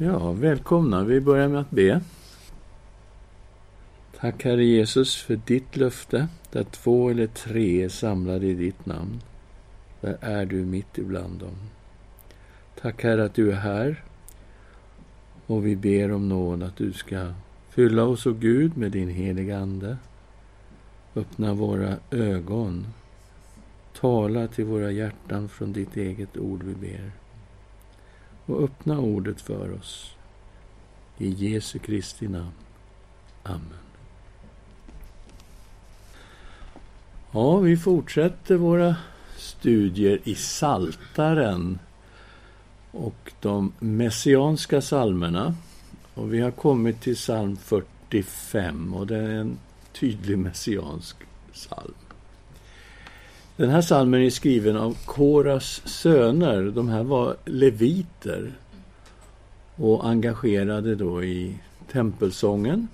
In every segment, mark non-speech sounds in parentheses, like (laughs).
Ja, välkomna. Vi börjar med att be. Tack Herre Jesus för ditt löfte, där två eller tre är samlade i ditt namn. Där är du mitt ibland dem. Tack Herre att du är här. Och vi ber om nåd att du ska fylla oss, och Gud, med din heliga Ande. Öppna våra ögon. Tala till våra hjärtan från ditt eget ord, vi ber och öppna ordet för oss. I Jesu Kristi namn. Amen. Ja, vi fortsätter våra studier i Saltaren och de messianska salmerna. Och vi har kommit till psalm 45 och det är en tydlig messiansk psalm. Den här salmen är skriven av Koras söner. De här var leviter och engagerade då i tempelsången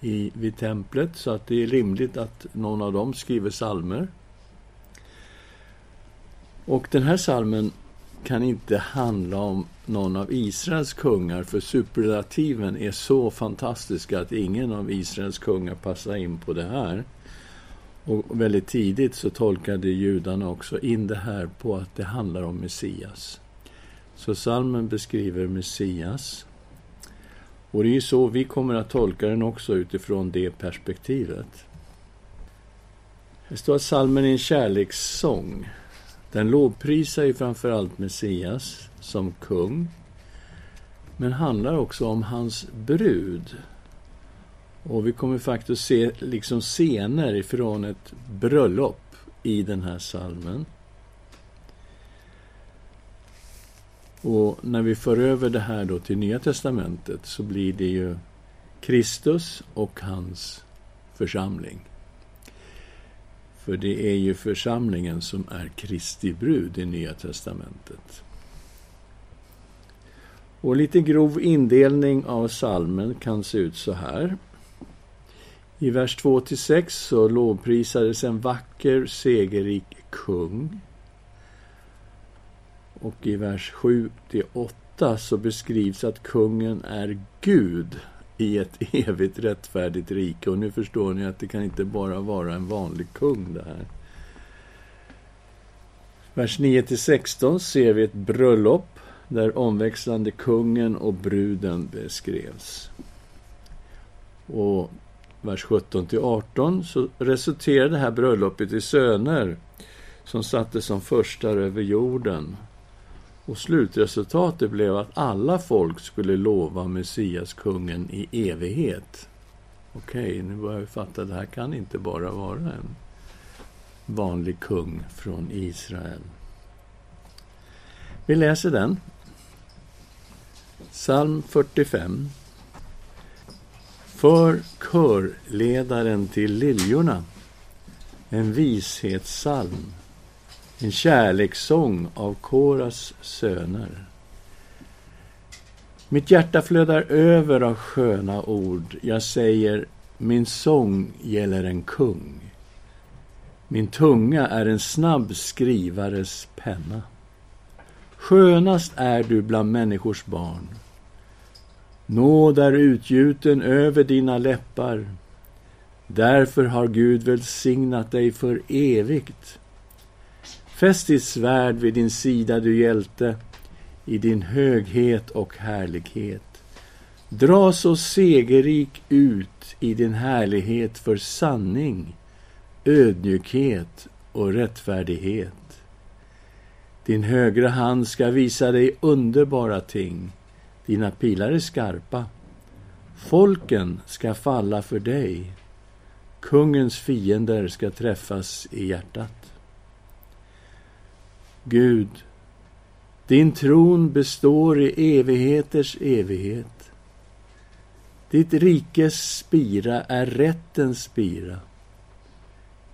i, vid templet, så att det är rimligt att någon av dem skriver salmer. Och den här salmen kan inte handla om någon av Israels kungar, för superlativen är så fantastiska att ingen av Israels kungar passar in på det här. Och väldigt tidigt så tolkade judarna också in det här på att det handlar om Messias. Så salmen beskriver Messias. Och det är ju så vi kommer att tolka den också utifrån det perspektivet. Det står att salmen är en kärlekssång. Den lovprisar ju framför allt Messias som kung, men handlar också om hans brud, och vi kommer faktiskt se liksom scener ifrån ett bröllop i den här salmen. Och när vi för över det här då till Nya Testamentet så blir det ju Kristus och hans församling. För det är ju församlingen som är Kristi brud i Nya Testamentet. Och lite grov indelning av salmen kan se ut så här. I vers 2-6 så lovprisades en vacker, segerrik kung. Och i vers 7-8 så beskrivs att kungen är Gud i ett (laughs) evigt rättfärdigt rike. Och nu förstår ni att det kan inte bara vara en vanlig kung det här. Vers 9-16 ser vi ett bröllop där omväxlande kungen och bruden beskrevs. Och vers 17 18, så resulterade det här bröllopet i söner som sattes som förstar över jorden. Och slutresultatet blev att alla folk skulle lova Messias, kungen, i evighet. Okej, nu börjar vi fatta, det här kan inte bara vara en vanlig kung från Israel. Vi läser den. Psalm 45 för körledaren till liljorna. En vishetssalm. En kärlekssång av Koras söner. Mitt hjärta flödar över av sköna ord. Jag säger, min sång gäller en kung. Min tunga är en snabb skrivares penna. Skönast är du bland människors barn. Nåd är utgjuten över dina läppar. Därför har Gud välsignat dig för evigt. Fäst ditt svärd vid din sida, du hjälte, i din höghet och härlighet. Dra så segerrik ut i din härlighet för sanning, ödmjukhet och rättfärdighet. Din högra hand ska visa dig underbara ting dina pilar är skarpa. Folken ska falla för dig. Kungens fiender ska träffas i hjärtat. Gud, din tron består i evigheters evighet. Ditt rikes spira är rättens spira.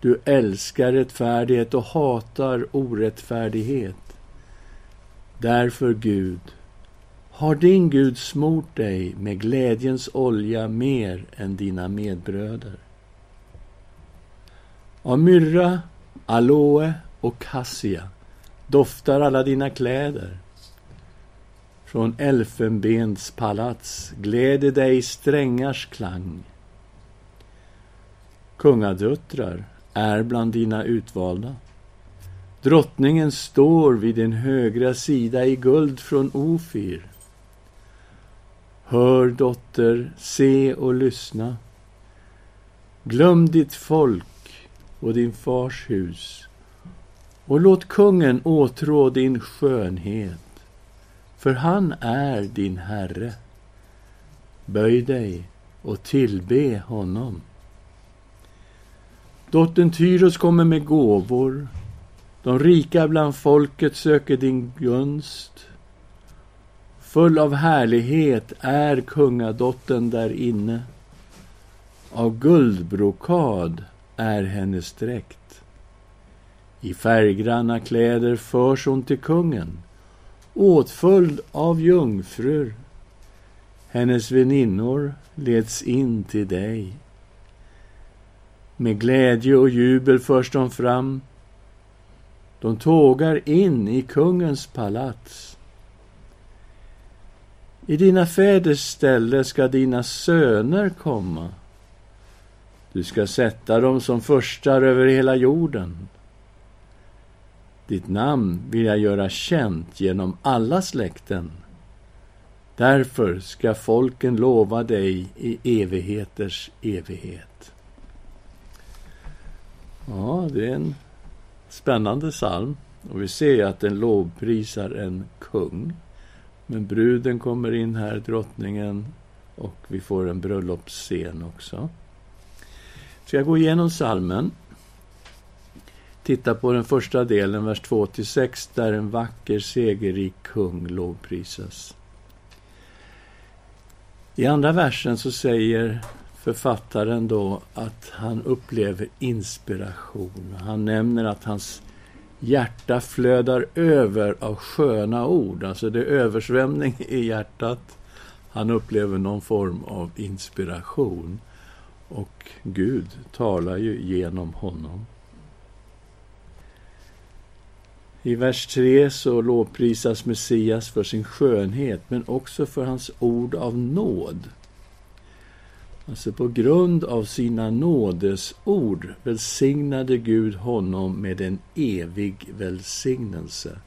Du älskar rättfärdighet och hatar orättfärdighet. Därför, Gud, har din Gud smort dig med glädjens olja mer än dina medbröder? Av myrra, aloe och kassia doftar alla dina kläder. Från elfenbens palats gläder dig strängars klang. Kungadöttrar är bland dina utvalda. Drottningen står vid din högra sida i guld från Ofir. Hör, dotter, se och lyssna. Glöm ditt folk och din fars hus och låt kungen åtrå din skönhet, för han är din Herre. Böj dig och tillbe honom. Dottern Tyros kommer med gåvor. De rika bland folket söker din gunst. Full av härlighet är kungadottern där inne. Av guldbrokad är hennes dräkt. I färggranna kläder förs hon till kungen, åtföljd av jungfrur. Hennes väninnor leds in till dig. Med glädje och jubel förs de fram. De tågar in i kungens palats. I dina fäders ställe ska dina söner komma. Du ska sätta dem som förstar över hela jorden. Ditt namn vill jag göra känt genom alla släkten. Därför ska folken lova dig i evigheters evighet. Ja, det är en spännande psalm. Och vi ser att den lovprisar en kung. Men bruden kommer in här, drottningen, och vi får en bröllopsscen också. Ska jag gå igenom salmen? Titta på den första delen, vers 2-6, där en vacker, segerrik kung lovprisas. I andra versen så säger författaren då att han upplever inspiration. Han nämner att hans hjärta flödar över av sköna ord. Alltså det är översvämning i hjärtat. Han upplever någon form av inspiration. Och Gud talar ju genom honom. I vers 3 så lovprisas Messias för sin skönhet, men också för hans ord av nåd. Alltså på grund av sina nådesord välsignade Gud honom med en evig välsignelse.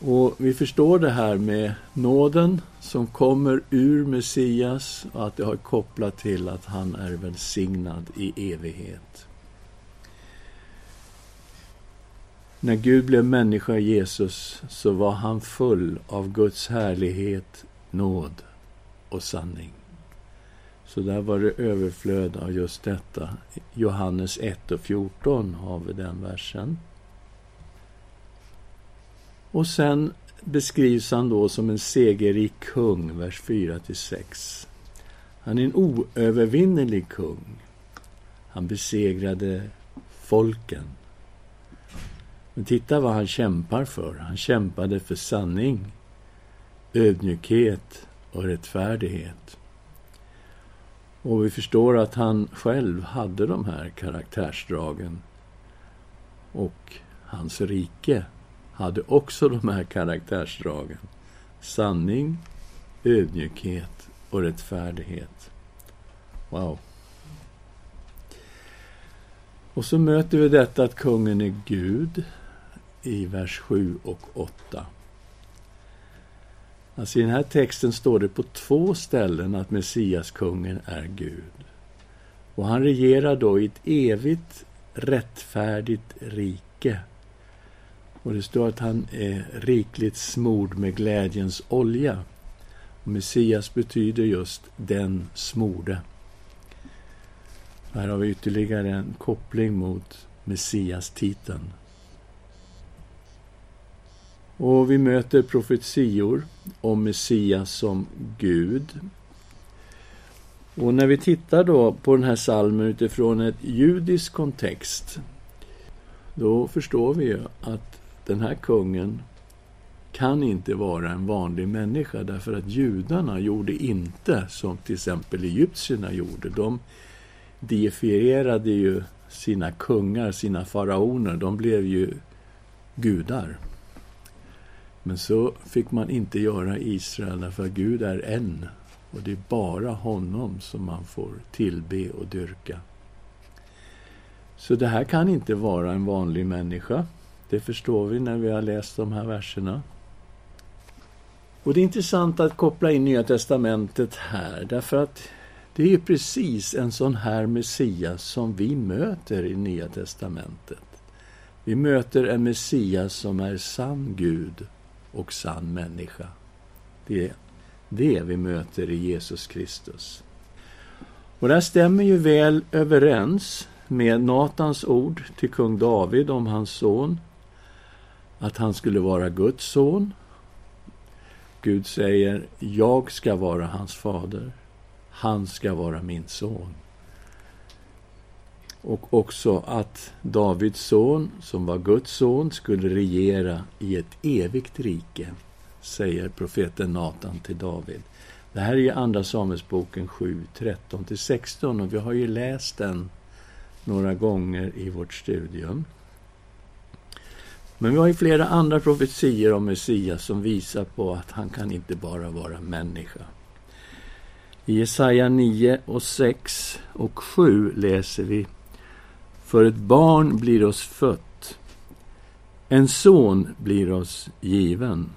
Och vi förstår det här med nåden som kommer ur Messias och att det har kopplat till att han är välsignad i evighet. När Gud blev människa, Jesus, så var han full av Guds härlighet, nåd och sanning. Så där var det överflöd av just detta. Johannes 1 och 14 har vi den versen. Och sen beskrivs han då som en segerrik kung, vers 4 6. Han är en oövervinnerlig kung. Han besegrade folken. Men titta vad han kämpar för. Han kämpade för sanning, ödmjukhet och rättfärdighet. Och vi förstår att han själv hade de här karaktärsdragen. Och hans rike hade också de här karaktärsdragen. Sanning, ödmjukhet och rättfärdighet. Wow. Och så möter vi detta att kungen är Gud i vers 7 och 8. Alltså I den här texten står det på två ställen att Messiaskungen är Gud. Och han regerar då i ett evigt rättfärdigt rike. Och det står att han är rikligt smord med glädjens olja. Och Messias betyder just den smorde. Här har vi ytterligare en koppling mot Messias-titeln. Och vi möter profetior om Messias som Gud. Och när vi tittar då på den här salmen utifrån ett judisk kontext, då förstår vi ju att den här kungen kan inte vara en vanlig människa därför att judarna gjorde inte som till exempel egyptierna gjorde. De deifierade ju sina kungar, sina faraoner. De blev ju gudar. Men så fick man inte göra i Israel, därför att Gud är en. Och det är bara honom som man får tillbe och dyrka. Så det här kan inte vara en vanlig människa. Det förstår vi när vi har läst de här verserna. Och det är intressant att koppla in Nya Testamentet här, därför att det är precis en sån här Messias som vi möter i Nya Testamentet. Vi möter en Messias som är sann Gud och sann människa. Det är det vi möter i Jesus Kristus. Och det här stämmer ju väl överens med Natans ord till kung David om hans son, att han skulle vara Guds son. Gud säger, jag ska vara hans fader, han ska vara min son. Och också att Davids son, som var Guds son, skulle regera i ett evigt rike, säger profeten Natan till David. Det här är ju Andra Samuelsboken 7, 13-16 och vi har ju läst den några gånger i vårt studium. Men vi har ju flera andra profetier om Messias som visar på att han kan inte bara vara människa. I Jesaja 9 och 6 och 7 läser vi för ett barn blir oss fött, en son blir oss given.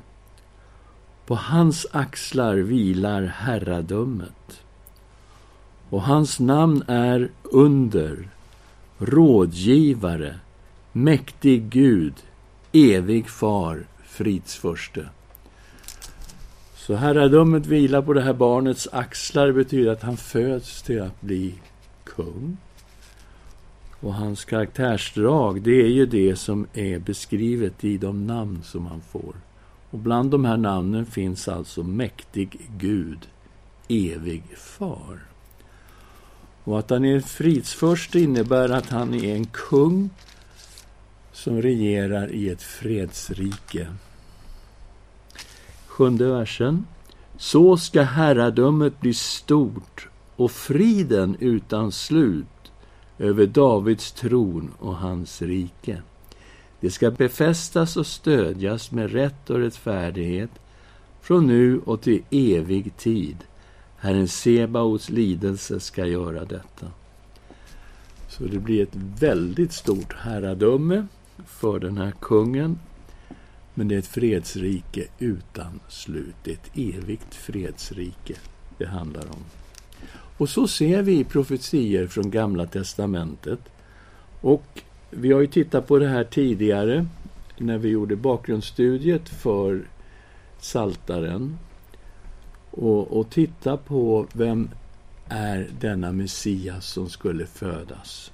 På hans axlar vilar herradömet och hans namn är Under, rådgivare, mäktig Gud, evig far, fridsförste. Så herradömet vilar på det här barnets axlar betyder att han föds till att bli kung. Och hans karaktärsdrag, det är ju det som är beskrivet i de namn som han får. Och bland de här namnen finns alltså mäktig Gud, evig far. Och att han är en fridsförste innebär att han är en kung som regerar i ett fredsrike. Sjunde versen. Så ska herradömet bli stort och friden utan slut över Davids tron och hans rike. Det ska befästas och stödjas med rätt och rättfärdighet från nu och till evig tid. Herren Sebaots lidelse ska göra detta. Så det blir ett väldigt stort herradöme för den här kungen. Men det är ett fredsrike utan slut. Det är ett evigt fredsrike det handlar om. Och så ser vi profetier från Gamla testamentet. Och vi har ju tittat på det här tidigare när vi gjorde bakgrundsstudiet för Saltaren och, och titta på vem är denna Messias som skulle födas.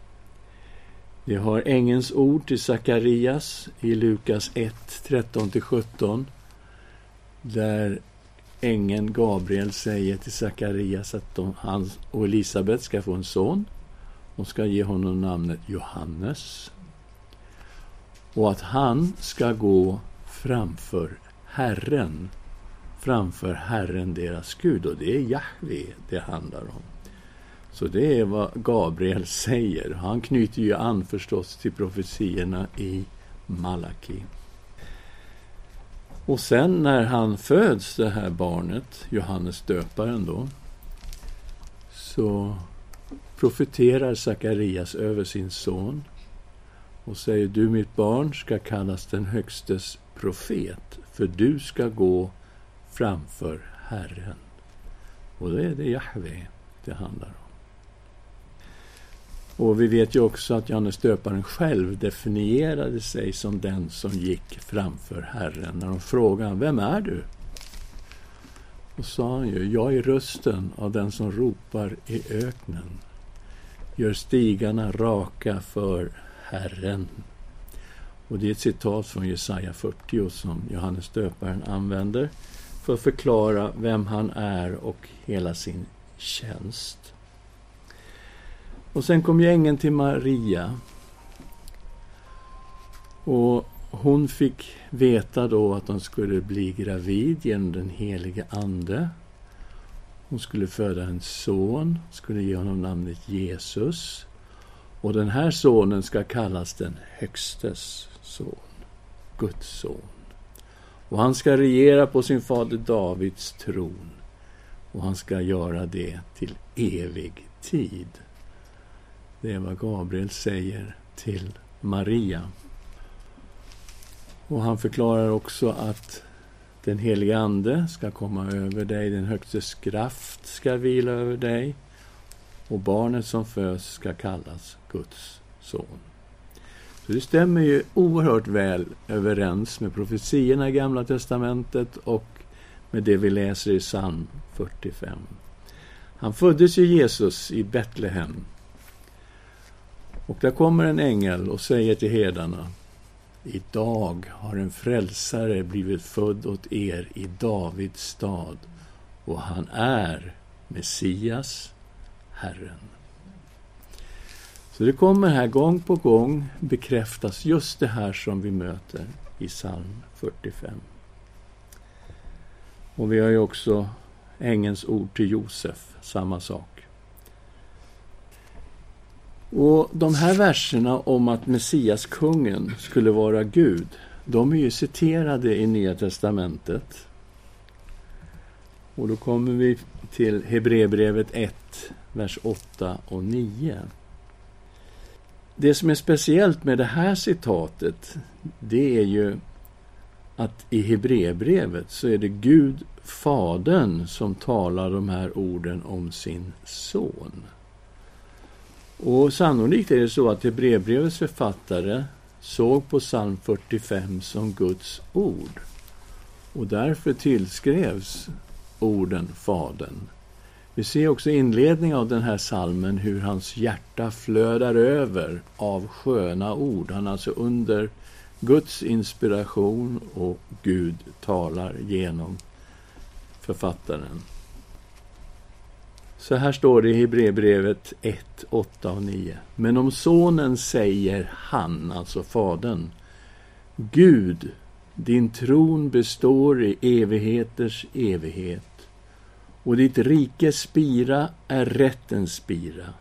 Vi har ängens ord till Sakarias i Lukas 1, 13-17 där ängeln Gabriel säger till Sakarias att de, han och Elisabet ska få en son. De ska ge honom namnet Johannes. Och att han ska gå framför Herren framför Herren deras Gud. Och det är Jahve det handlar om. Så det är vad Gabriel säger. Han knyter ju an förstås till profetierna i Malaki. Och sen när han föds, det här barnet, Johannes döparen då, så profeterar Sakarias över sin son och säger du mitt barn ska kallas den högstes profet, för du ska gå framför Herren. Och då är det Jahve det handlar om. Och vi vet ju också att Johannes döparen själv definierade sig som den som gick framför Herren. När de frågade Vem är du? Och sa han ju, jag är rösten av den som ropar i öknen. Gör stigarna raka för Herren. Och det är ett citat från Jesaja 40 som Johannes döparen använder för att förklara vem han är och hela sin tjänst. Och sen kom ju ängeln till Maria. Och hon fick veta då att hon skulle bli gravid genom den helige Ande. Hon skulle föda en son, skulle ge honom namnet Jesus. Och den här sonen ska kallas den Högstes son, Guds son. Och han ska regera på sin fader Davids tron. Och han ska göra det till evig tid. Det är vad Gabriel säger till Maria. Och han förklarar också att den helige Ande ska komma över dig, den högstes kraft ska vila över dig och barnet som föds ska kallas Guds son. Så det stämmer ju oerhört väl överens med profetiorna i Gamla testamentet och med det vi läser i psalm 45. Han föddes ju Jesus i Betlehem. Och där kommer en ängel och säger till herdarna Idag har en frälsare blivit född åt er i Davids stad och han är Messias, Herren. Så det kommer här gång på gång bekräftas just det här som vi möter i psalm 45. Och vi har ju också ängens ord till Josef, samma sak. Och de här verserna om att Messias, kungen, skulle vara Gud, de är ju citerade i Nya testamentet. Och då kommer vi till Hebreerbrevet 1, vers 8 och 9. Det som är speciellt med det här citatet, det är ju att i Hebreerbrevet så är det Gud, Fadern, som talar de här orden om sin son. Och sannolikt är det så att Hebreerbrevets författare såg på psalm 45 som Guds ord. Och därför tillskrevs orden Fadern. Vi ser också i inledningen av den här salmen hur hans hjärta flödar över av sköna ord. Han är alltså under Guds inspiration och Gud talar genom författaren. Så här står det i Hebreerbrevet 1, 8 och 9. Men om sonen säger han, alltså fadern, Gud, din tron består i evigheters evighet och ditt rikes spira är rättens spira.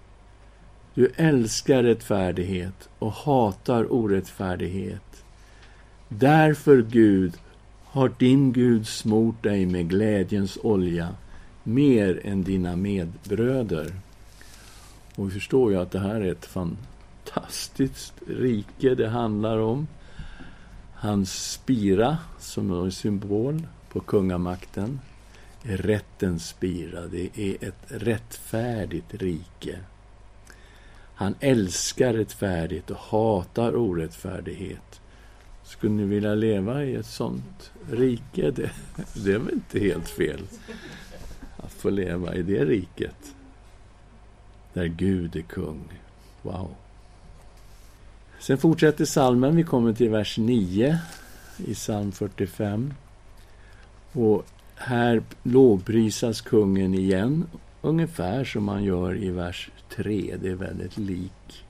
Du älskar rättfärdighet och hatar orättfärdighet. Därför, Gud, har din Gud smort dig med glädjens olja mer än dina medbröder. Och vi förstår ju att det här är ett fantastiskt rike det handlar om. Hans spira, som är en symbol på kungamakten, är rättens spira. Det är ett rättfärdigt rike. Han älskar rättfärdigt och hatar orättfärdighet. Skulle ni vilja leva i ett sånt rike? Det, det är väl inte helt fel få leva i det riket där Gud är kung. Wow! Sen fortsätter salmen. Vi kommer till vers 9 i psalm 45. Och här lovprisas kungen igen, ungefär som man gör i vers 3. Det är väldigt lik.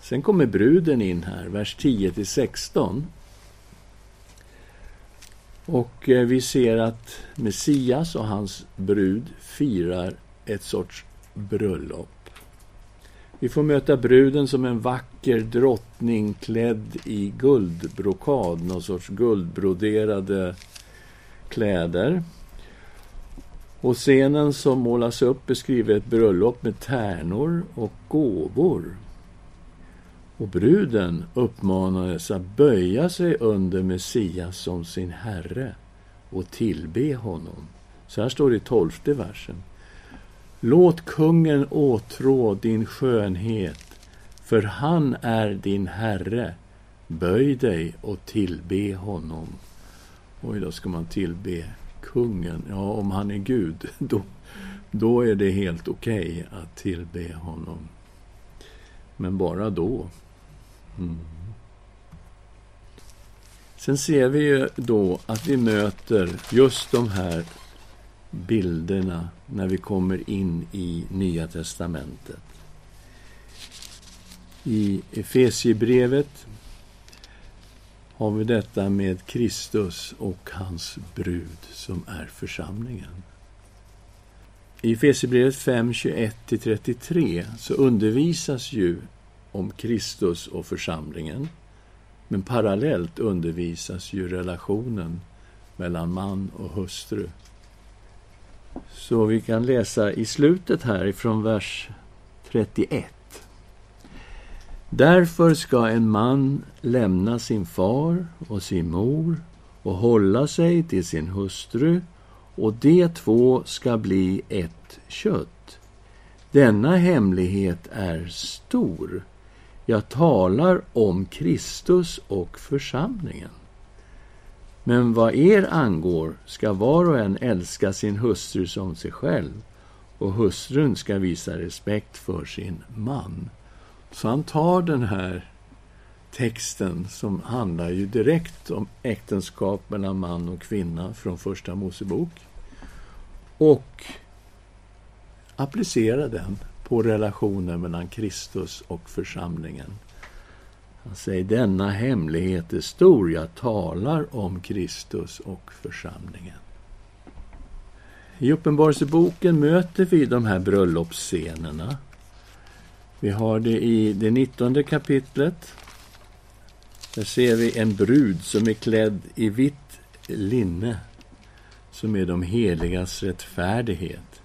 Sen kommer bruden in här, vers 10 till 16. Och eh, vi ser att Messias och hans brud firar ett sorts bröllop. Vi får möta bruden som en vacker drottning klädd i guldbrokad, någon sorts guldbroderade kläder. Och scenen som målas upp beskriver ett bröllop med tärnor och gåvor. Och bruden uppmanades att böja sig under Messias som sin herre och tillbe honom. Så här står det i tolfte versen. Låt kungen åtrå din skönhet, för han är din herre. Böj dig och tillbe honom. Oj, då ska man tillbe kungen. Ja, om han är Gud, (laughs) då, då är det helt okej okay att tillbe honom. Men bara då. Mm. Sen ser vi ju då att vi möter just de här bilderna när vi kommer in i Nya testamentet. I Efesiebrevet har vi detta med Kristus och hans brud som är församlingen. I Efesierbrevet 5, 21-33 så undervisas ju om Kristus och församlingen. Men parallellt undervisas ju relationen mellan man och hustru. Så vi kan läsa i slutet här ifrån vers 31. Därför ska en man lämna sin far och sin mor och hålla sig till sin hustru och de två ska bli ett kött. Denna hemlighet är stor. Jag talar om Kristus och församlingen. Men vad er angår ska var och en älska sin hustru som sig själv och hustrun ska visa respekt för sin man. Så han tar den här texten som handlar ju direkt om äktenskap mellan man och kvinna från Första Mosebok och applicerar den på relationen mellan Kristus och församlingen. Han säger denna hemlighet är stor, jag talar om Kristus och församlingen. I Uppenbarelseboken möter vi de här bröllopsscenerna. Vi har det i det nittonde kapitlet. Där ser vi en brud som är klädd i vitt linne, som är de heligas rättfärdighet.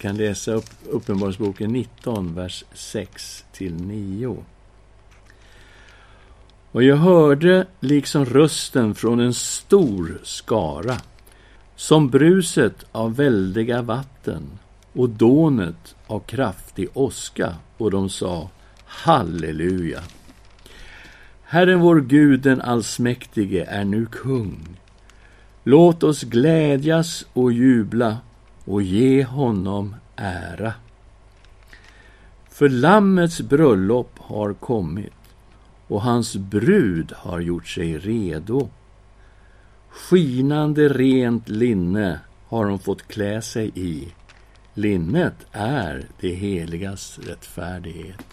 Vi kan läsa upp Uppenbarelseboken 19, vers 6 till 9. Och jag hörde liksom rösten från en stor skara, som bruset av väldiga vatten och dånet av kraftig åska, och de sa Halleluja. Herren vår Gud, den allsmäktige, är nu kung. Låt oss glädjas och jubla och ge honom ära. För Lammets bröllop har kommit och hans brud har gjort sig redo. Skinande rent linne har hon fått klä sig i. Linnet är det heligas rättfärdighet.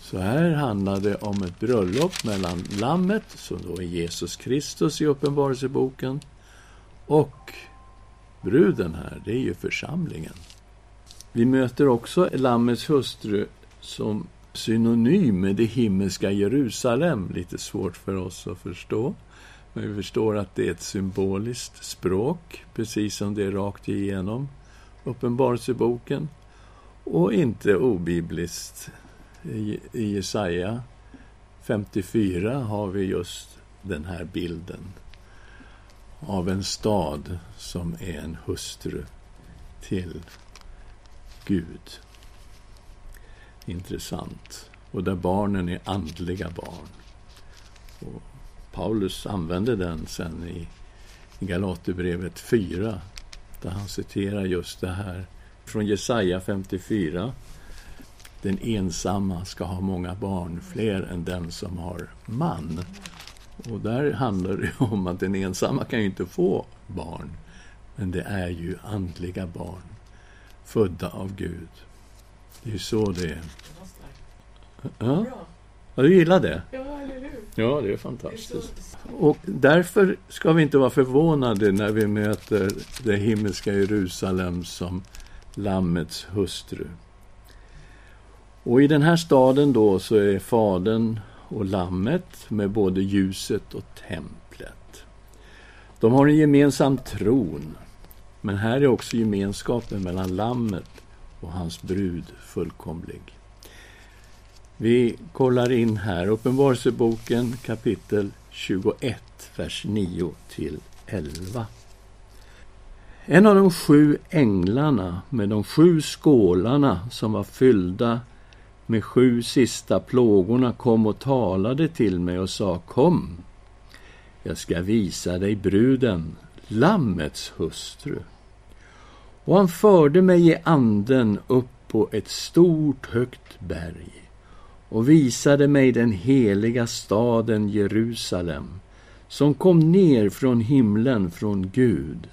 Så här handlar det om ett bröllop mellan Lammet, som då är Jesus Kristus i Uppenbarelseboken, och bruden här, det är ju församlingen. Vi möter också Lammets hustru som synonym med det himmelska Jerusalem. Lite svårt för oss att förstå. Men vi förstår att det är ett symboliskt språk, precis som det är rakt igenom Uppenbarelseboken. Och inte obibliskt. I, I Jesaja 54 har vi just den här bilden av en stad som är en hustru till Gud intressant. Och där barnen är andliga barn. Och Paulus använde den sen i Galaterbrevet 4, där han citerar just det här från Jesaja 54. Den ensamma ska ha många barn, fler än den som har man. Och där handlar det om att den ensamma kan ju inte få barn, men det är ju andliga barn, födda av Gud. Det är ju så det är. Ja. ja, du gillar det? Ja, eller hur? Ja, det är fantastiskt. Och därför ska vi inte vara förvånade när vi möter det himmelska Jerusalem som Lammets hustru. Och i den här staden då så är Fadern och Lammet med både ljuset och templet. De har en gemensam tron, men här är också gemenskapen mellan Lammet och hans brud fullkomlig. Vi kollar in här Uppenbarelseboken kapitel 21, vers 9 till 11. En av de sju änglarna med de sju skålarna som var fyllda med sju sista plågorna kom och talade till mig och sa Kom, jag ska visa dig bruden, Lammets hustru. Och han förde mig i anden upp på ett stort högt berg och visade mig den heliga staden Jerusalem som kom ner från himlen från Gud.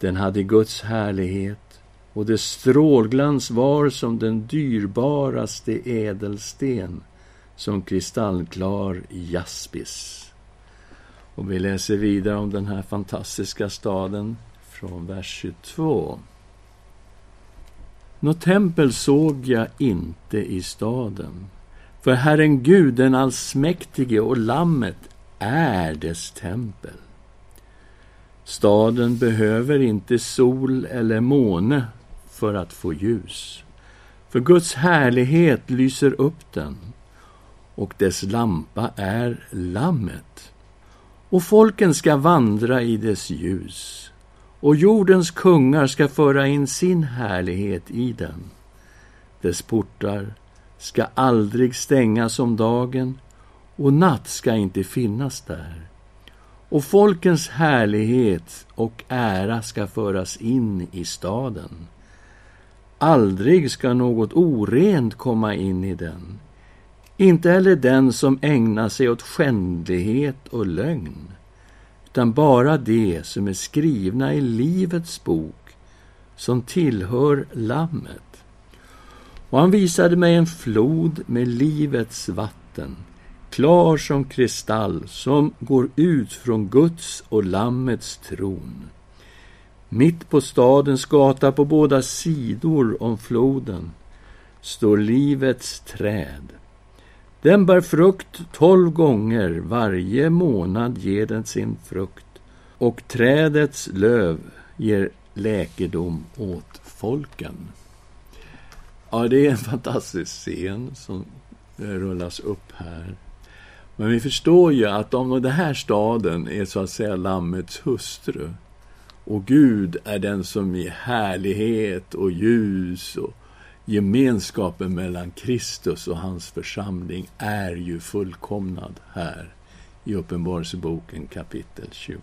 Den hade Guds härlighet och dess strålglans var som den dyrbaraste ädelsten, som kristallklar jaspis. Och vi läser vidare om den här fantastiska staden från vers 22. Något tempel såg jag inte i staden. För Herren Gud, den allsmäktige och Lammet är dess tempel. Staden behöver inte sol eller måne för att få ljus. För Guds härlighet lyser upp den och dess lampa är Lammet. Och folken ska vandra i dess ljus och jordens kungar ska föra in sin härlighet i den. Dess portar ska aldrig stängas om dagen och natt ska inte finnas där. Och folkens härlighet och ära ska föras in i staden. Aldrig ska något orent komma in i den, inte heller den som ägnar sig åt skändlighet och lögn, utan bara det som är skrivna i Livets bok, som tillhör Lammet. Och han visade mig en flod med livets vatten, klar som kristall, som går ut från Guds och Lammets tron. Mitt på stadens gata på båda sidor om floden står livets träd. Den bär frukt tolv gånger, varje månad ger den sin frukt och trädets löv ger läkedom åt folken. Ja, det är en fantastisk scen som rullas upp här. Men vi förstår ju att om den här staden är så att säga Lammets hustru och Gud är den som ger härlighet och ljus och gemenskapen mellan Kristus och hans församling är ju fullkomnad här i Uppenbarelseboken kapitel 21.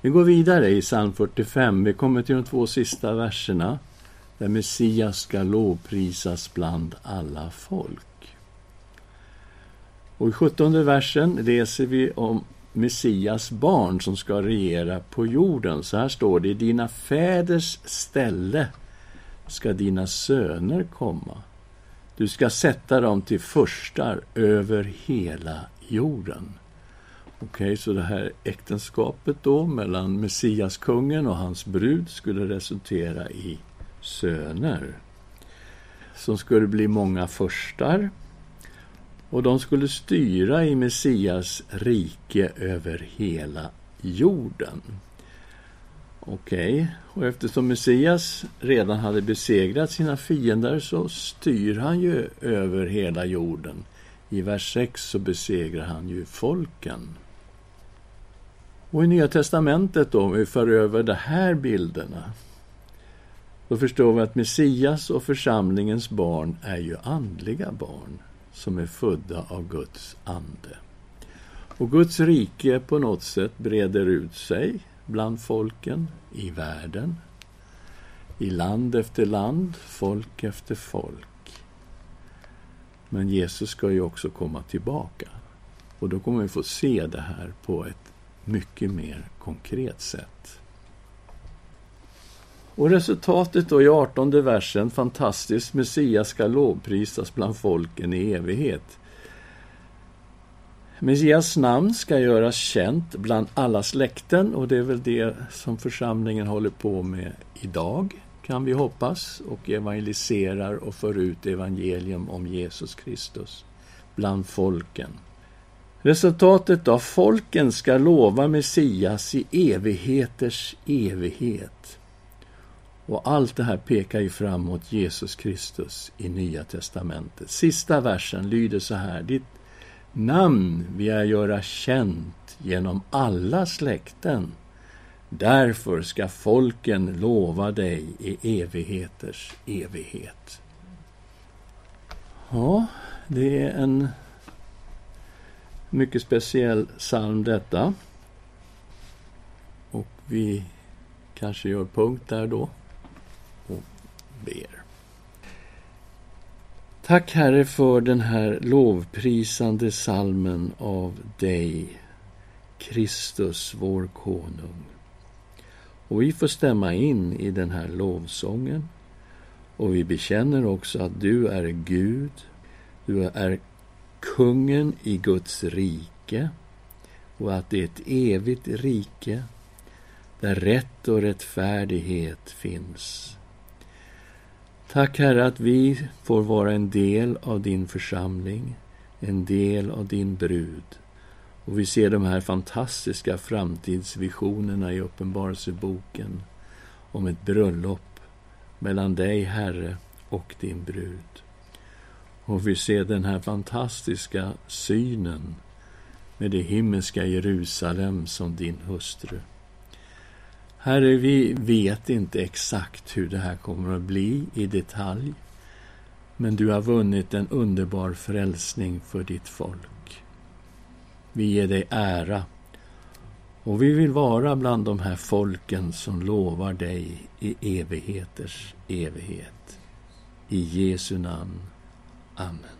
Vi går vidare i psalm 45. Vi kommer till de två sista verserna där Messias ska lovprisas bland alla folk. Och I 17 versen läser vi om Messias barn som ska regera på jorden. Så här står det, i dina fäders ställe ska dina söner komma. Du ska sätta dem till förstar över hela jorden. Okej, okay, så det här äktenskapet då mellan Messiaskungen och hans brud skulle resultera i söner. Som skulle bli många förstar och de skulle styra i Messias rike över hela jorden. Okej, okay. och eftersom Messias redan hade besegrat sina fiender så styr han ju över hela jorden. I vers 6 så besegrar han ju folken. Och i Nya Testamentet då, om vi för över de här bilderna, då förstår vi att Messias och församlingens barn är ju andliga barn som är födda av Guds ande. Och Guds rike på något sätt breder ut sig bland folken i världen, i land efter land, folk efter folk. Men Jesus ska ju också komma tillbaka. Och då kommer vi få se det här på ett mycket mer konkret sätt. Och resultatet då i 18 versen, fantastiskt, Messias ska lovprisas bland folken i evighet. Messias namn ska göras känt bland alla släkten och det är väl det som församlingen håller på med idag, kan vi hoppas, och evangeliserar och för ut evangelium om Jesus Kristus bland folken. Resultatet av folken ska lova Messias i evigheters evighet. Och allt det här pekar ju fram mot Jesus Kristus i Nya testamentet. Sista versen lyder så här. Ditt namn vill jag göra känt genom alla släkten. Därför ska folken lova dig i evigheters evighet. Ja, det är en mycket speciell psalm detta. Och vi kanske gör punkt där då ber. Tack Herre för den här lovprisande salmen av dig, Kristus, vår konung. Och vi får stämma in i den här lovsången. Och vi bekänner också att du är Gud, du är kungen i Guds rike och att det är ett evigt rike där rätt och rättfärdighet finns. Tack Herre att vi får vara en del av din församling, en del av din brud. Och vi ser de här fantastiska framtidsvisionerna i Uppenbarelseboken om ett bröllop mellan dig, Herre, och din brud. Och vi ser den här fantastiska synen med det himmelska Jerusalem som din hustru. Herre, vi vet inte exakt hur det här kommer att bli i detalj, men du har vunnit en underbar frälsning för ditt folk. Vi ger dig ära och vi vill vara bland de här folken som lovar dig i evigheters evighet. I Jesu namn. Amen.